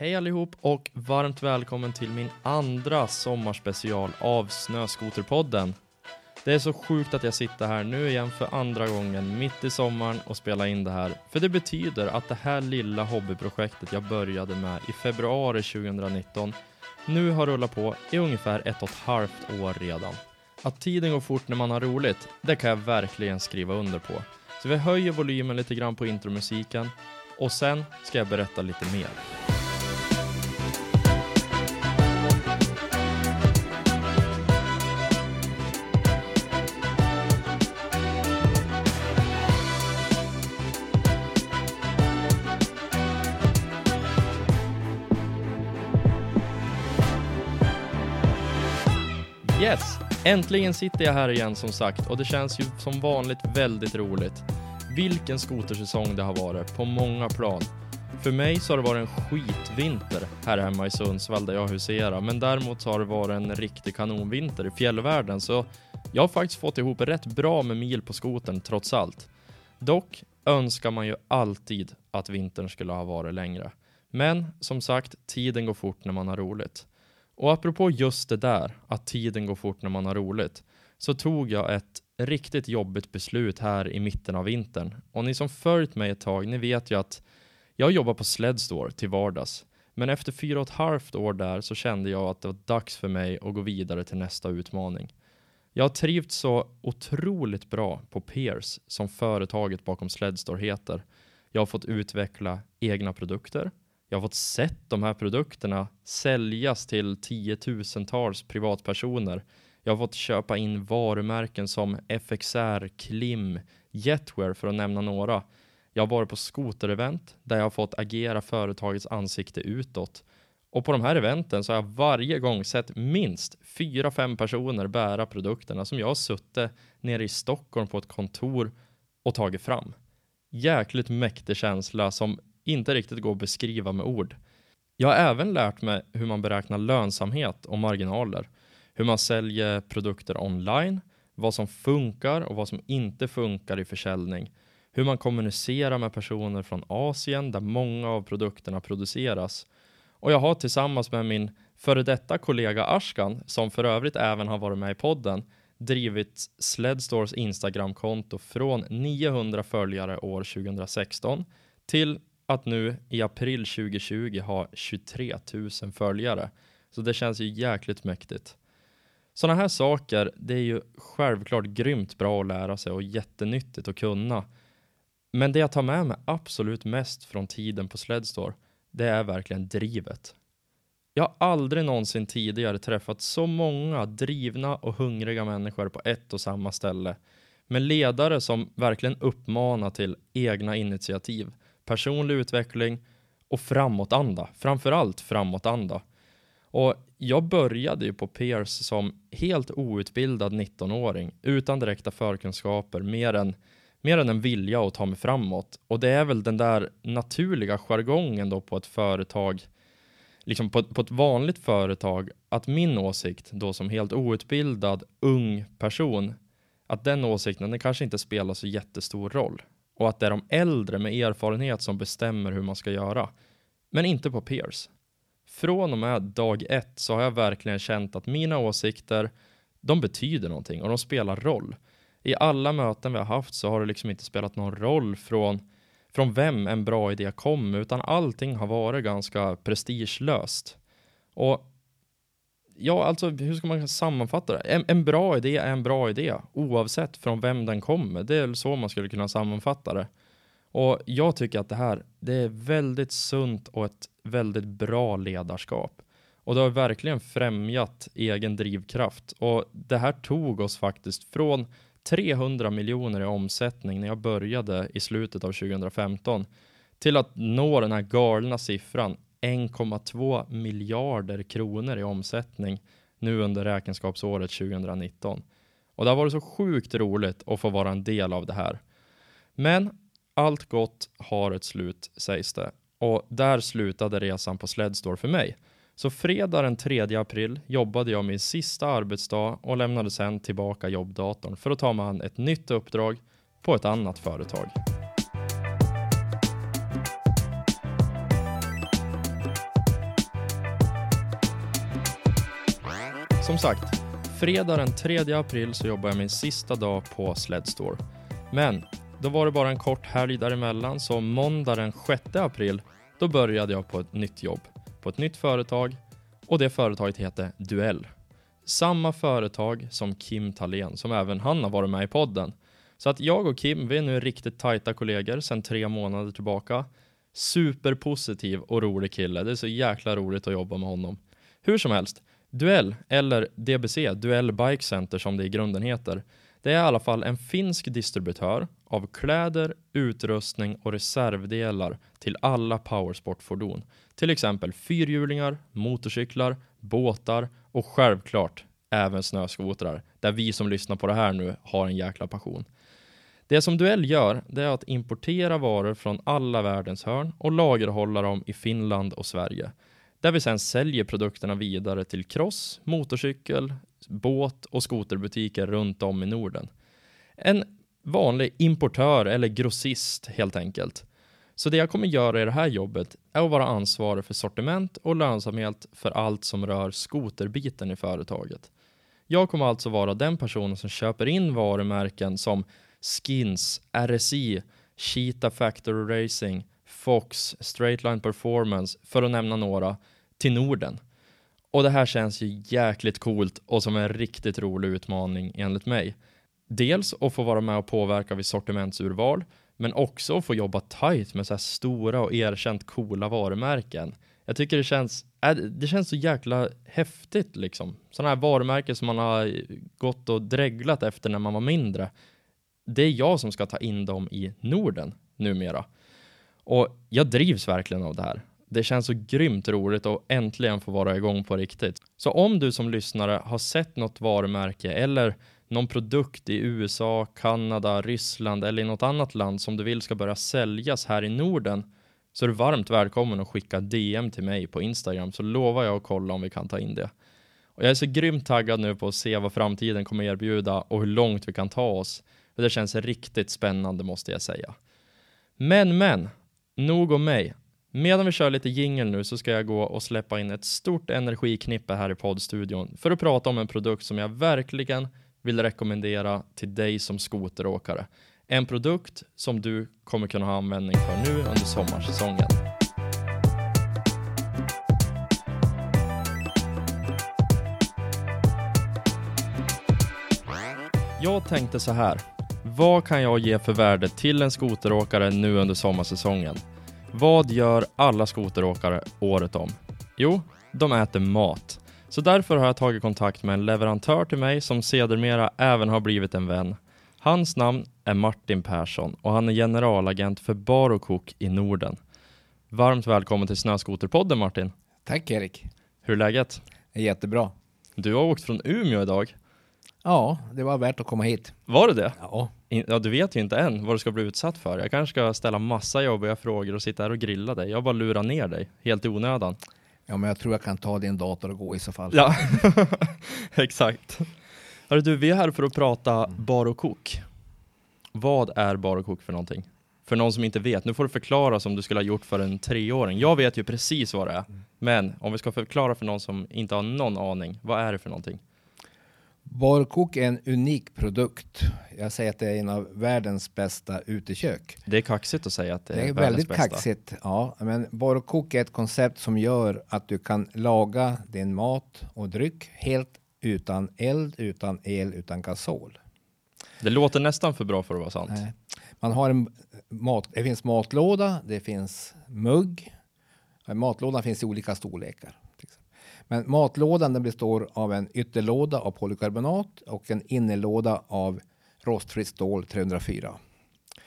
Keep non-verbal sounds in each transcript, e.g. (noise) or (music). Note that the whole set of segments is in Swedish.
Hej allihop och varmt välkommen till min andra sommarspecial av Snöskoterpodden. Det är så sjukt att jag sitter här nu igen för andra gången mitt i sommaren och spelar in det här. För det betyder att det här lilla hobbyprojektet jag började med i februari 2019 nu har rullat på i ungefär ett och ett halvt år redan. Att tiden går fort när man har roligt, det kan jag verkligen skriva under på. Så vi höjer volymen lite grann på intromusiken och sen ska jag berätta lite mer. Äntligen sitter jag här igen som sagt och det känns ju som vanligt väldigt roligt. Vilken skotersäsong det har varit på många plan. För mig så har det varit en skitvinter här hemma i Sundsvall där jag huserar, men däremot så har det varit en riktig kanonvinter i fjällvärlden, så jag har faktiskt fått ihop rätt bra med mil på skotern trots allt. Dock önskar man ju alltid att vintern skulle ha varit längre. Men som sagt, tiden går fort när man har roligt. Och apropå just det där, att tiden går fort när man har roligt, så tog jag ett riktigt jobbigt beslut här i mitten av vintern. Och ni som följt mig ett tag, ni vet ju att jag jobbar på Sledstore till vardags. Men efter fyra och ett halvt år där så kände jag att det var dags för mig att gå vidare till nästa utmaning. Jag har trivts så otroligt bra på Peers, som företaget bakom Sledstore heter. Jag har fått utveckla egna produkter, jag har fått sett de här produkterna säljas till tiotusentals privatpersoner. Jag har fått köpa in varumärken som FXR, Klim, Jetwear för att nämna några. Jag har varit på skoterevent där jag har fått agera företagets ansikte utåt. Och på de här eventen så har jag varje gång sett minst fyra, fem personer bära produkterna som jag har suttit nere i Stockholm på ett kontor och tagit fram. Jäkligt mäktig känsla som inte riktigt går att beskriva med ord. Jag har även lärt mig hur man beräknar lönsamhet och marginaler, hur man säljer produkter online, vad som funkar och vad som inte funkar i försäljning, hur man kommunicerar med personer från Asien där många av produkterna produceras. Och jag har tillsammans med min före detta kollega Ashkan, som för övrigt även har varit med i podden, drivit Sledstores Instagramkonto från 900 följare år 2016 till att nu i april 2020 ha 23 000 följare. Så det känns ju jäkligt mäktigt. Sådana här saker, det är ju självklart grymt bra att lära sig och jättenyttigt att kunna. Men det jag tar med mig absolut mest från tiden på Sledstore, det är verkligen drivet. Jag har aldrig någonsin tidigare träffat så många drivna och hungriga människor på ett och samma ställe. Med ledare som verkligen uppmanar till egna initiativ personlig utveckling och framåtanda. Framförallt framåtanda. Och jag började ju på Peers som helt outbildad 19-åring utan direkta förkunskaper mer än, mer än en vilja att ta mig framåt. Och det är väl den där naturliga jargongen då på ett företag, liksom på, på ett vanligt företag, att min åsikt då som helt outbildad ung person, att den åsikten den kanske inte spelar så jättestor roll och att det är de äldre med erfarenhet som bestämmer hur man ska göra. Men inte på Peers. Från och med dag ett så har jag verkligen känt att mina åsikter, de betyder någonting och de spelar roll. I alla möten vi har haft så har det liksom inte spelat någon roll från, från vem en bra idé kom, utan allting har varit ganska prestigelöst. Och Ja, alltså hur ska man sammanfatta det? En, en, bra idé är en bra idé oavsett från vem den kommer. Det är så man skulle kunna sammanfatta det. Och jag tycker att det här, det är väldigt sunt och ett väldigt bra ledarskap. Och det har verkligen främjat egen drivkraft. Och det här tog oss faktiskt från 300 miljoner i omsättning när jag började i slutet av 2015 till att nå den här galna siffran 1,2 miljarder kronor i omsättning nu under räkenskapsåret 2019. Och det har varit så sjukt roligt att få vara en del av det här. Men allt gott har ett slut sägs det. Och där slutade resan på Sledstore för mig. Så fredag den 3 april jobbade jag min sista arbetsdag och lämnade sen tillbaka jobbdatorn för att ta mig an ett nytt uppdrag på ett annat företag. Som sagt, fredag den 3 april så jobbar jag min sista dag på Sledstore. Men då var det bara en kort helg däremellan, så måndag den 6 april, då började jag på ett nytt jobb, på ett nytt företag och det företaget heter Duell. Samma företag som Kim Thalén, som även han har varit med i podden. Så att jag och Kim, vi är nu riktigt tajta kollegor sedan tre månader tillbaka. Superpositiv och rolig kille. Det är så jäkla roligt att jobba med honom. Hur som helst, Duell, eller DBC, Duell Bike Center som det i grunden heter, det är i alla fall en finsk distributör av kläder, utrustning och reservdelar till alla powersportfordon. Till exempel fyrhjulingar, motorcyklar, båtar och självklart även snöskotrar, där vi som lyssnar på det här nu har en jäkla passion. Det som Duell gör, det är att importera varor från alla världens hörn och lagerhålla dem i Finland och Sverige. Där vi sen säljer produkterna vidare till cross, motorcykel, båt och skoterbutiker runt om i Norden. En vanlig importör eller grossist helt enkelt. Så det jag kommer göra i det här jobbet är att vara ansvarig för sortiment och lönsamhet för allt som rör skoterbiten i företaget. Jag kommer alltså vara den personen som köper in varumärken som Skins, RSI, Cheetah Factory Racing, Fox, Straightline Performance, för att nämna några, till Norden. Och det här känns ju jäkligt coolt och som en riktigt rolig utmaning enligt mig. Dels att få vara med och påverka vid sortimentsurval, men också att få jobba tight med så här stora och erkänt coola varumärken. Jag tycker det känns, äh, det känns så jäkla häftigt liksom. Sådana här varumärken som man har gått och dreglat efter när man var mindre. Det är jag som ska ta in dem i Norden numera. Och jag drivs verkligen av det här. Det känns så grymt roligt att äntligen få vara igång på riktigt. Så om du som lyssnare har sett något varumärke eller någon produkt i USA, Kanada, Ryssland eller i något annat land som du vill ska börja säljas här i Norden så är du varmt välkommen att skicka DM till mig på Instagram så lovar jag att kolla om vi kan ta in det. Och jag är så grymt taggad nu på att se vad framtiden kommer erbjuda och hur långt vi kan ta oss. För det känns riktigt spännande måste jag säga. Men men, nog om mig. Medan vi kör lite jingel nu så ska jag gå och släppa in ett stort energiknippe här i poddstudion för att prata om en produkt som jag verkligen vill rekommendera till dig som skoteråkare. En produkt som du kommer kunna ha användning för nu under sommarsäsongen. Jag tänkte så här. Vad kan jag ge för värde till en skoteråkare nu under sommarsäsongen? Vad gör alla skoteråkare året om? Jo, de äter mat. Så därför har jag tagit kontakt med en leverantör till mig som sedermera även har blivit en vän. Hans namn är Martin Persson och han är generalagent för Bar och Kok i Norden. Varmt välkommen till Snöskoterpodden Martin. Tack Erik. Hur är läget? Det är jättebra. Du har åkt från Umeå idag. Ja, det var värt att komma hit. Var det det? Ja. Ja, du vet ju inte än vad du ska bli utsatt för. Jag kanske ska ställa massa jobbiga frågor och sitta här och grilla dig. Jag bara lurar ner dig, helt i onödan. Ja, men jag tror jag kan ta din dator och gå i så fall. Ja, (laughs) exakt. Hörru du, vi är här för att prata bar och kok. Vad är bar och kok för någonting? För någon som inte vet, nu får du förklara som du skulle ha gjort för en treåring. Jag vet ju precis vad det är, men om vi ska förklara för någon som inte har någon aning, vad är det för någonting? Barkok är en unik produkt. Jag säger att det är en av världens bästa utekök. Det är kaxigt att säga att det är, Det är världens väldigt bästa. kaxigt. Ja, men barkok är ett koncept som gör att du kan laga din mat och dryck helt utan eld, utan el, utan gasol. Det låter nästan för bra för att vara sant. Nej. Man har en mat, det finns matlåda, det finns mugg. Matlådan finns i olika storlekar. Men matlådan den består av en ytterlåda av polykarbonat och en innerlåda av rostfritt stål 304.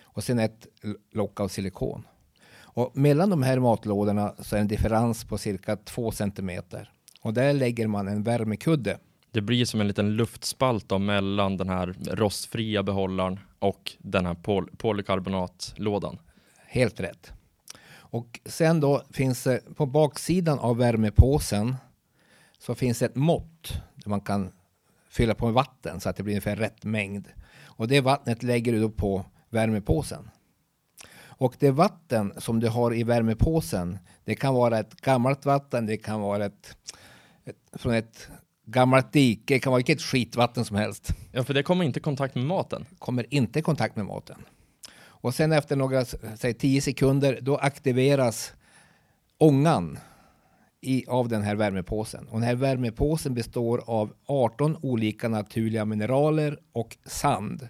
Och sen ett lock av silikon. Och mellan de här matlådorna så är en differens på cirka 2 centimeter. Och där lägger man en värmekudde. Det blir som en liten luftspalt då mellan den här rostfria behållaren och den här pol polykarbonatlådan. Helt rätt. Och sen då finns det på baksidan av värmepåsen så finns ett mått där man kan fylla på med vatten så att det blir ungefär rätt mängd. Och det vattnet lägger du då på värmepåsen. Och det vatten som du har i värmepåsen, det kan vara ett gammalt vatten, det kan vara ett, ett från ett gammalt dike, det kan vara vilket skitvatten som helst. Ja, för det kommer inte i kontakt med maten. Kommer inte i kontakt med maten. Och sen efter några, säg 10 sekunder, då aktiveras ångan i, av den här värmepåsen. Och den här värmepåsen består av 18 olika naturliga mineraler och sand.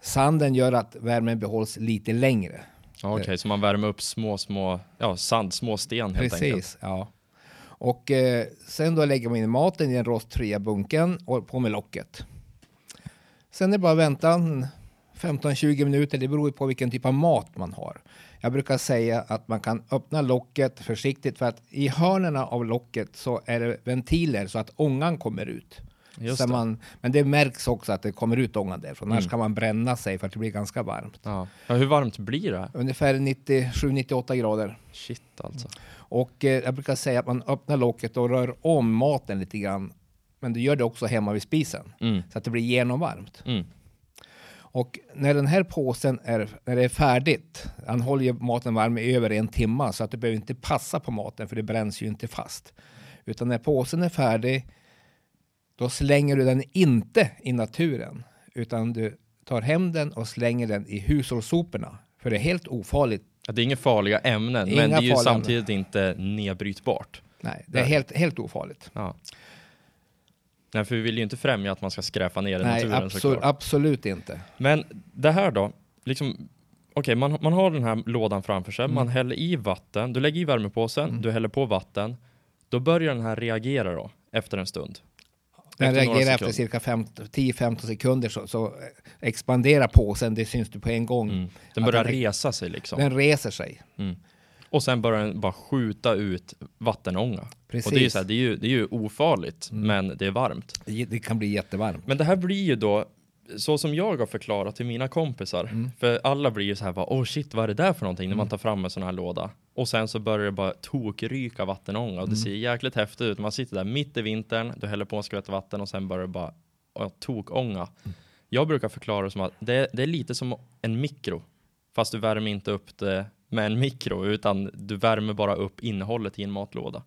Sanden gör att värmen behålls lite längre. Ja, Okej, så man värmer upp små, små, ja, sand, små sten helt enkelt. Precis, ja. Och eh, sen då lägger man in maten i den rostfria bunken och på med locket. Sen är det bara att vänta en 15-20 minuter, det beror på vilken typ av mat man har. Jag brukar säga att man kan öppna locket försiktigt för att i hörnerna av locket så är det ventiler så att ångan kommer ut. Just så det. man, men det märks också att det kommer ut ångan därifrån, annars Mm. kan man bränna sig för att det blir ganska varmt. Ja. ja, hur varmt blir det? Ungefär 97-98 grader. Shit alltså. Och eh, jag brukar säga att man öppnar locket och rör om maten lite grann. Men du gör det också hemma vid spisen Mm. så att det blir genomvarmt. Mm. Och när den här påsen är, när det är färdigt, han håller ju maten varm i över en timme så att du behöver inte passa på maten för det bränns ju inte fast. Utan när påsen är färdig, då slänger du den inte i naturen, utan du tar hem den och slänger den i hushållssoporna. För det är helt ofarligt. Ja, det är inga farliga ämnen, Inga men det är ju samtidigt inte nedbrytbart. Nej, det är helt, helt ofarligt. Ja. Nej, för vi vill ju inte främja att man ska skräpa ner i Nej, naturen absolut, såklart. absolut inte. Men det här då, liksom, okej, man, man har den här lådan framför sig, man häller i vatten, du lägger i värmepåsen, du häller på vatten, då börjar den här reagera då, efter en stund. Den reagerar efter cirka 10-15 sekunder så, så expanderar påsen, det syns du på en gång. Mm. Den börjar den- resa sig liksom. Den reser sig. Mm. Och sen börjar den bara skjuta ut vattenånga. Precis. Och det är ju, så här, det är ju, det är ju ofarligt, Mm. men det är varmt. Det- Det kan bli jättevarmt. Men det här blir ju då, så som jag har förklarat till mina kompisar, Mm. för alla blir ju så här bara, åh shit, vad är det där för någonting när man tar fram en sån här låda? Och sen så börjar det bara tokryka vattenånga och Mm. det ser jäkligt häftigt ut. Man sitter där mitt i vintern, du häller på en skvätt vatten och sen börjar det bara ja, tokånga. Mm. Jag brukar förklara det som att det, det är lite som en mikro, fast du värmer inte upp det med en mikro, utan du värmer bara upp innehållet i en matlåda.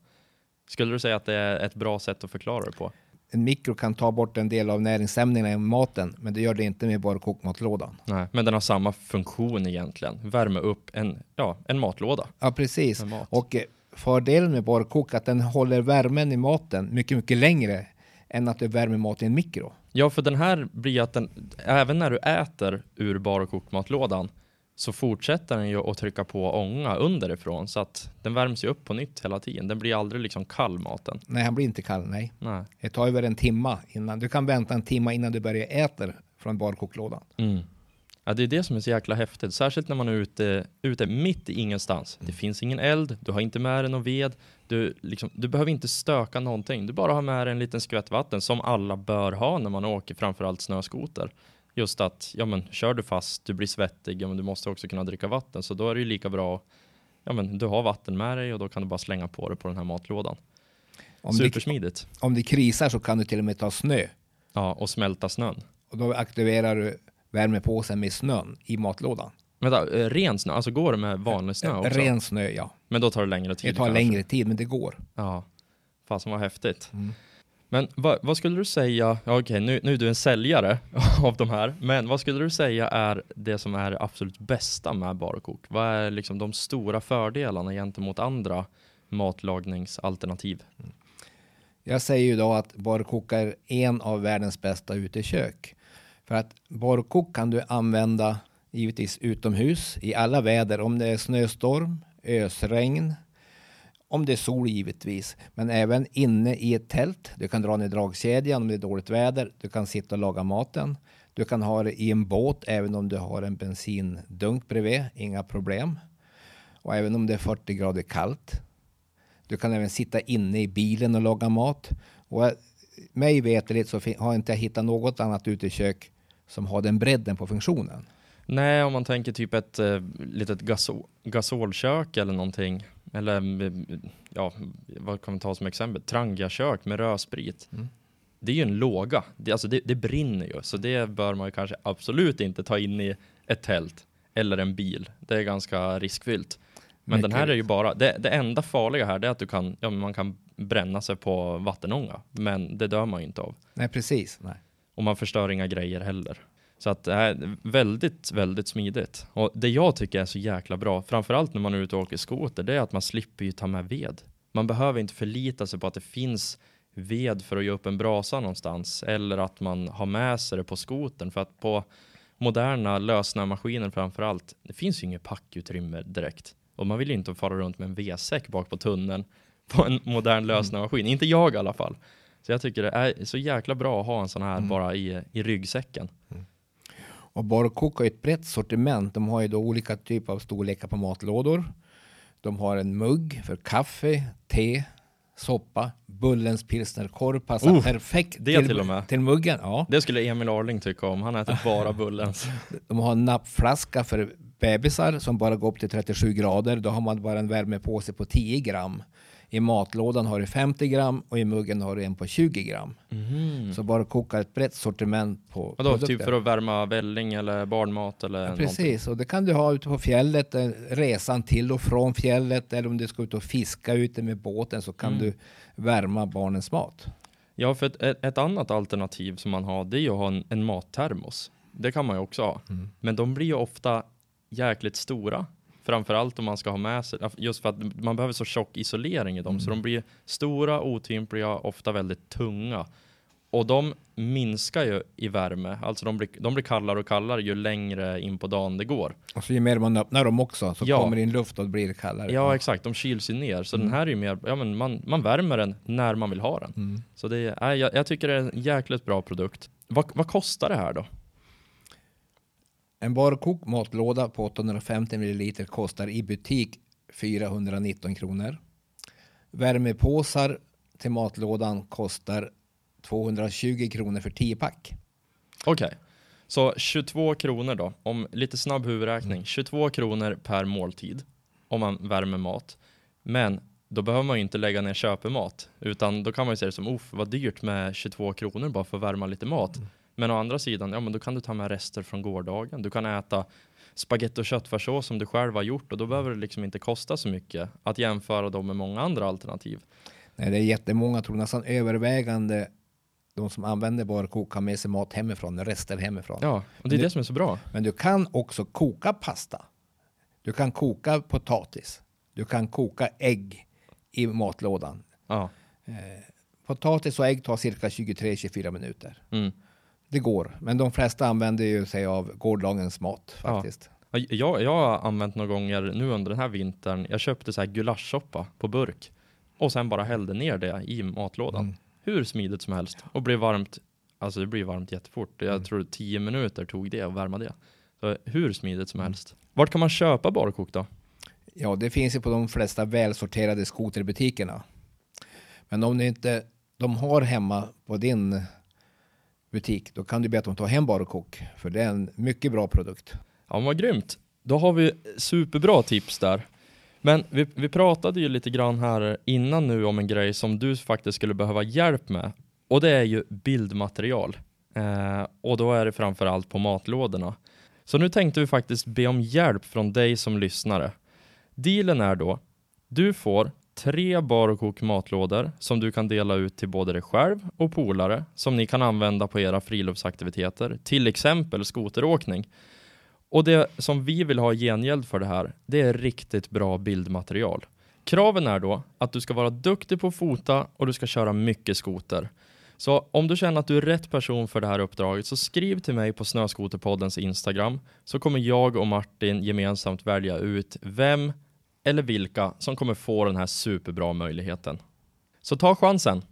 Skulle du säga att det är ett bra sätt att förklara det på? En mikro kan ta bort en del av näringsämnena i maten, men det gör det inte med bara kokmatlådan. Nej, men den har samma funktion egentligen. Värma upp en, ja, en matlåda Ja, precis. mat. Och eh, fördelen med barkok är att den håller värmen i maten mycket, mycket längre än att du värmer mat i en mikro. Ja, för den här blir att den, även när du äter ur bar och kokmatlådan så fortsätter den ju att trycka på ånga underifrån så att den värms ju upp på nytt hela tiden. Den blir aldrig liksom kall maten. Nej, han blir inte kall, nej. Nej. Det tar över en timma innan. Du kan vänta en timma innan du börjar äta från barkoklådan. Mm. Ja, det är det som är så jäkla häftigt, särskilt när man är ute, ute mitt i ingenstans. Det finns ingen eld, du har inte med dig någon ved, du, liksom, du behöver inte stöka någonting. Du bara har med dig en liten skvätt vatten som alla bör ha när man åker framförallt snöskoter. Just att, ja men kör du fast, du blir svettig, ja men du måste också kunna dricka vatten. Så då är det ju lika bra, ja men du har vatten med dig och då kan du bara slänga på det på den här matlådan. Om det, Supersmidigt. om det krisar så kan du till och med ta snö Ja, och smälta snön. och då aktiverar du värmepåsen med snön i matlådan. Vänta, eh, ren snö, alltså går det med vanlig snö också? Ren snö, ja. Men då tar det längre tid Det tar kanske. längre tid, men det går. Ja, fasen vad häftigt. Mm. Men vad, vad skulle du säga, ja, okej nu, nu är du en säljare (laughs) av de här, men vad skulle du säga är det som är det absolut bästa med barkok? Vad är liksom de stora fördelarna gentemot andra matlagningsalternativ? Mm. Jag säger ju då att barkok är en av världens bästa utekök. För att barkok kan du använda givetvis utomhus i alla väder. Om det är snöstorm, ösregn, om det är sol givetvis. Men även inne i ett tält. Du kan dra ner dragkedjan om det är dåligt väder. Du kan sitta och laga maten. Du kan ha det i en båt även om du har en bensindunk bredvid. Inga problem. Och även om det är 40 grader kallt. Du kan även sitta inne i bilen och laga mat. Och eh, mig veterligt så har inte jag hittat något annat utekök som har den bredden på funktionen. Nej, om man tänker typ ett eh, litet gasol, gasolkök eller någonting. Eller eh, ja, vad kan vi ta som exempel? Trangiakök med rödsprit. Mm. Det är ju en låga. Det, alltså det, det brinner ju, så det bör man ju kanske absolut inte ta in i ett tält eller en bil. Det är ganska riskfyllt. Men den Mycket här är ju bara, det, det enda farliga här är att du kan, ja, man kan bränna sig på vattenånga. Men det dör man ju inte av. Nej, precis. Nej. Och man förstör inga grejer heller. Så att det är väldigt, väldigt smidigt. Och det jag tycker är så jäkla bra, framförallt när man är ute och åker skoter, det är att man slipper ju ta med ved. Man behöver inte förlita sig på att det finns ved för att göra upp en brasa någonstans eller att man har med sig det på skotern för att på moderna lösnämaskiner framförallt, det finns ju inget packutrymme direkt och man vill ju inte fara runt med en vedsäck bak på tunneln på en modern lösnämaskin, inte jag i alla fall. Så jag tycker det är så jäkla bra att ha en sån här bara i, i ryggsäcken. Och Barcook har ett brett sortiment. De har ju då olika typer av storlekar på matlådor. De har en mugg för kaffe, te, soppa, Bullens pilsnerkorv passar Oh, perfekt det till med. till muggen. Ja. Det skulle Emil Arling tycka om, han äter bara Bullens. (laughs) De har en nappflaska för bebisar som bara går upp till 37 grader. Då har man bara en värmepåse på 10 gram. I matlådan har du 50 gram och i muggen har du en på 20 gram. Så bara koka ett brett sortiment på Mm. Vadå, produkter. typ för att värma välling eller barnmat eller någonting? Precis, och det kan du ha ute på fjället, eh, resan till och från fjället eller om du ska ut och fiska ute med båten så kan Mm. du värma barnens mat. Ja, för ett, ett, ett annat alternativ som man har, det är ju att ha en, en mattermos. Det kan man ju också ha. Mm. Men de blir ju ofta jäkligt stora. Framförallt om man ska ha med sig, just för att man behöver så tjock isolering i dem. Så de blir stora, otympliga, ofta väldigt tunga. Och de minskar ju i värme, alltså de blir, de blir kallare och kallare ju längre in på dagen det går. Och så ju mer man öppnar dem också så Ja. kommer det in luft och blir kallare. Ja, exakt. De kyls ju ner. Så den här är ju mer, ja men man, man värmer den när man vill ha den. Så det är, jag, jag tycker det är en jäkligt bra produkt. Vad, vad kostar det här då? En Barcook matlåda på 850 milliliter kostar i butik 419 kronor. Värmepåsar till matlådan kostar 220 kronor för 10 pack. Okej, så 22 kronor då, om lite snabb huvudräkning, 22 kronor per måltid om man värmer mat. Men då behöver man ju inte lägga ner köpemat, utan då kan man ju säga det som, uff vad dyrt med 22 kronor bara för att värma lite mat. Men å andra sidan, ja men då kan du ta med rester från gårdagen. Du kan äta spagetti och köttfärssås som du själv har gjort och då behöver det liksom inte kosta så mycket att jämföra dem med många andra alternativ. Nej, det är jättemånga, jag tror nästan övervägande de som använder Barcook har med sig mat hemifrån, rester hemifrån. Ja, och det är Det- det som är så bra. Men du kan också koka pasta. Du kan koka potatis. Du kan koka ägg i matlådan. Ja. Potatis och ägg tar cirka 23-24 minuter. Mm. Det går, men de flesta använder ju sig av gårdagens mat faktiskt. Ja, Jag, jag har använt några gånger nu under den här vintern. Jag köpte så här gulaschsoppa på burk och sen bara hällde ner det i matlådan. Mm. Hur smidigt som helst och blev varmt. Alltså det blir varmt jättefort. Jag Mm. tror 10 minuter tog det att värma det. Så hur smidigt som helst. Vart kan man köpa barkok då? Ja, det finns ju på de flesta välsorterade skoterbutikerna. Men om ni inte de har hemma på din butik, då kan du be att de tar hem Barokok, För det är en mycket bra produkt. Ja, men vad grymt. Då har vi superbra tips där. Men vi, vi pratade ju lite grann här innan nu om en grej som du faktiskt skulle behöva hjälp med. Och det är ju bildmaterial. Eh, och då är det framförallt på matlådorna. Så nu tänkte vi faktiskt be om hjälp från dig som lyssnare. Dealen är då, du får tre barkok matlådor som du kan dela ut till både dig själv och polare som ni kan använda på era friluftsaktiviteter, till exempel skoteråkning. Och det som vi vill ha i gengäld för det här, det är riktigt bra bildmaterial. Kraven är då att du ska vara duktig på att fota och du ska köra mycket skoter. Så om du känner att du är rätt person för det här uppdraget så skriv till mig på Snöskoterpoddens Instagram så kommer jag och Martin gemensamt välja ut vem eller vilka som kommer få den här superbra möjligheten. Så ta chansen.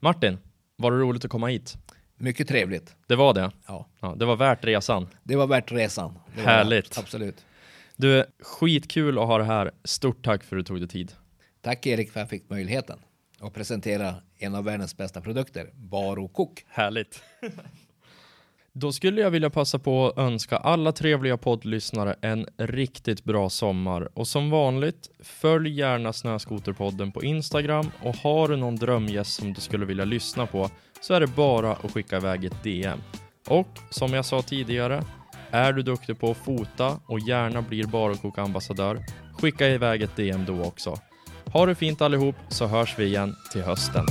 Martin, var det roligt att komma hit? Mycket trevligt. Det var det. Ja, Ja, det var värt resan. det var värt resan. Det Härligt. värt, Absolut. Du, skitkul att ha det här. Stort tack för att du tog dig tid. Tack Erik för att jag fick möjligheten att presentera en av världens bästa produkter, Barcook. Härligt. Då skulle jag vilja passa på att önska alla trevliga poddlyssnare en riktigt bra sommar. Och som vanligt, följ gärna Snöskoterpodden på Instagram och har du någon drömgäst som du skulle vilja lyssna på så är det bara att skicka iväg ett DM. Och som jag sa tidigare, är du duktig på att fota och gärna blir barokokambassadör, skicka iväg ett DM då också. Ha det fint allihop så hörs vi igen till hösten.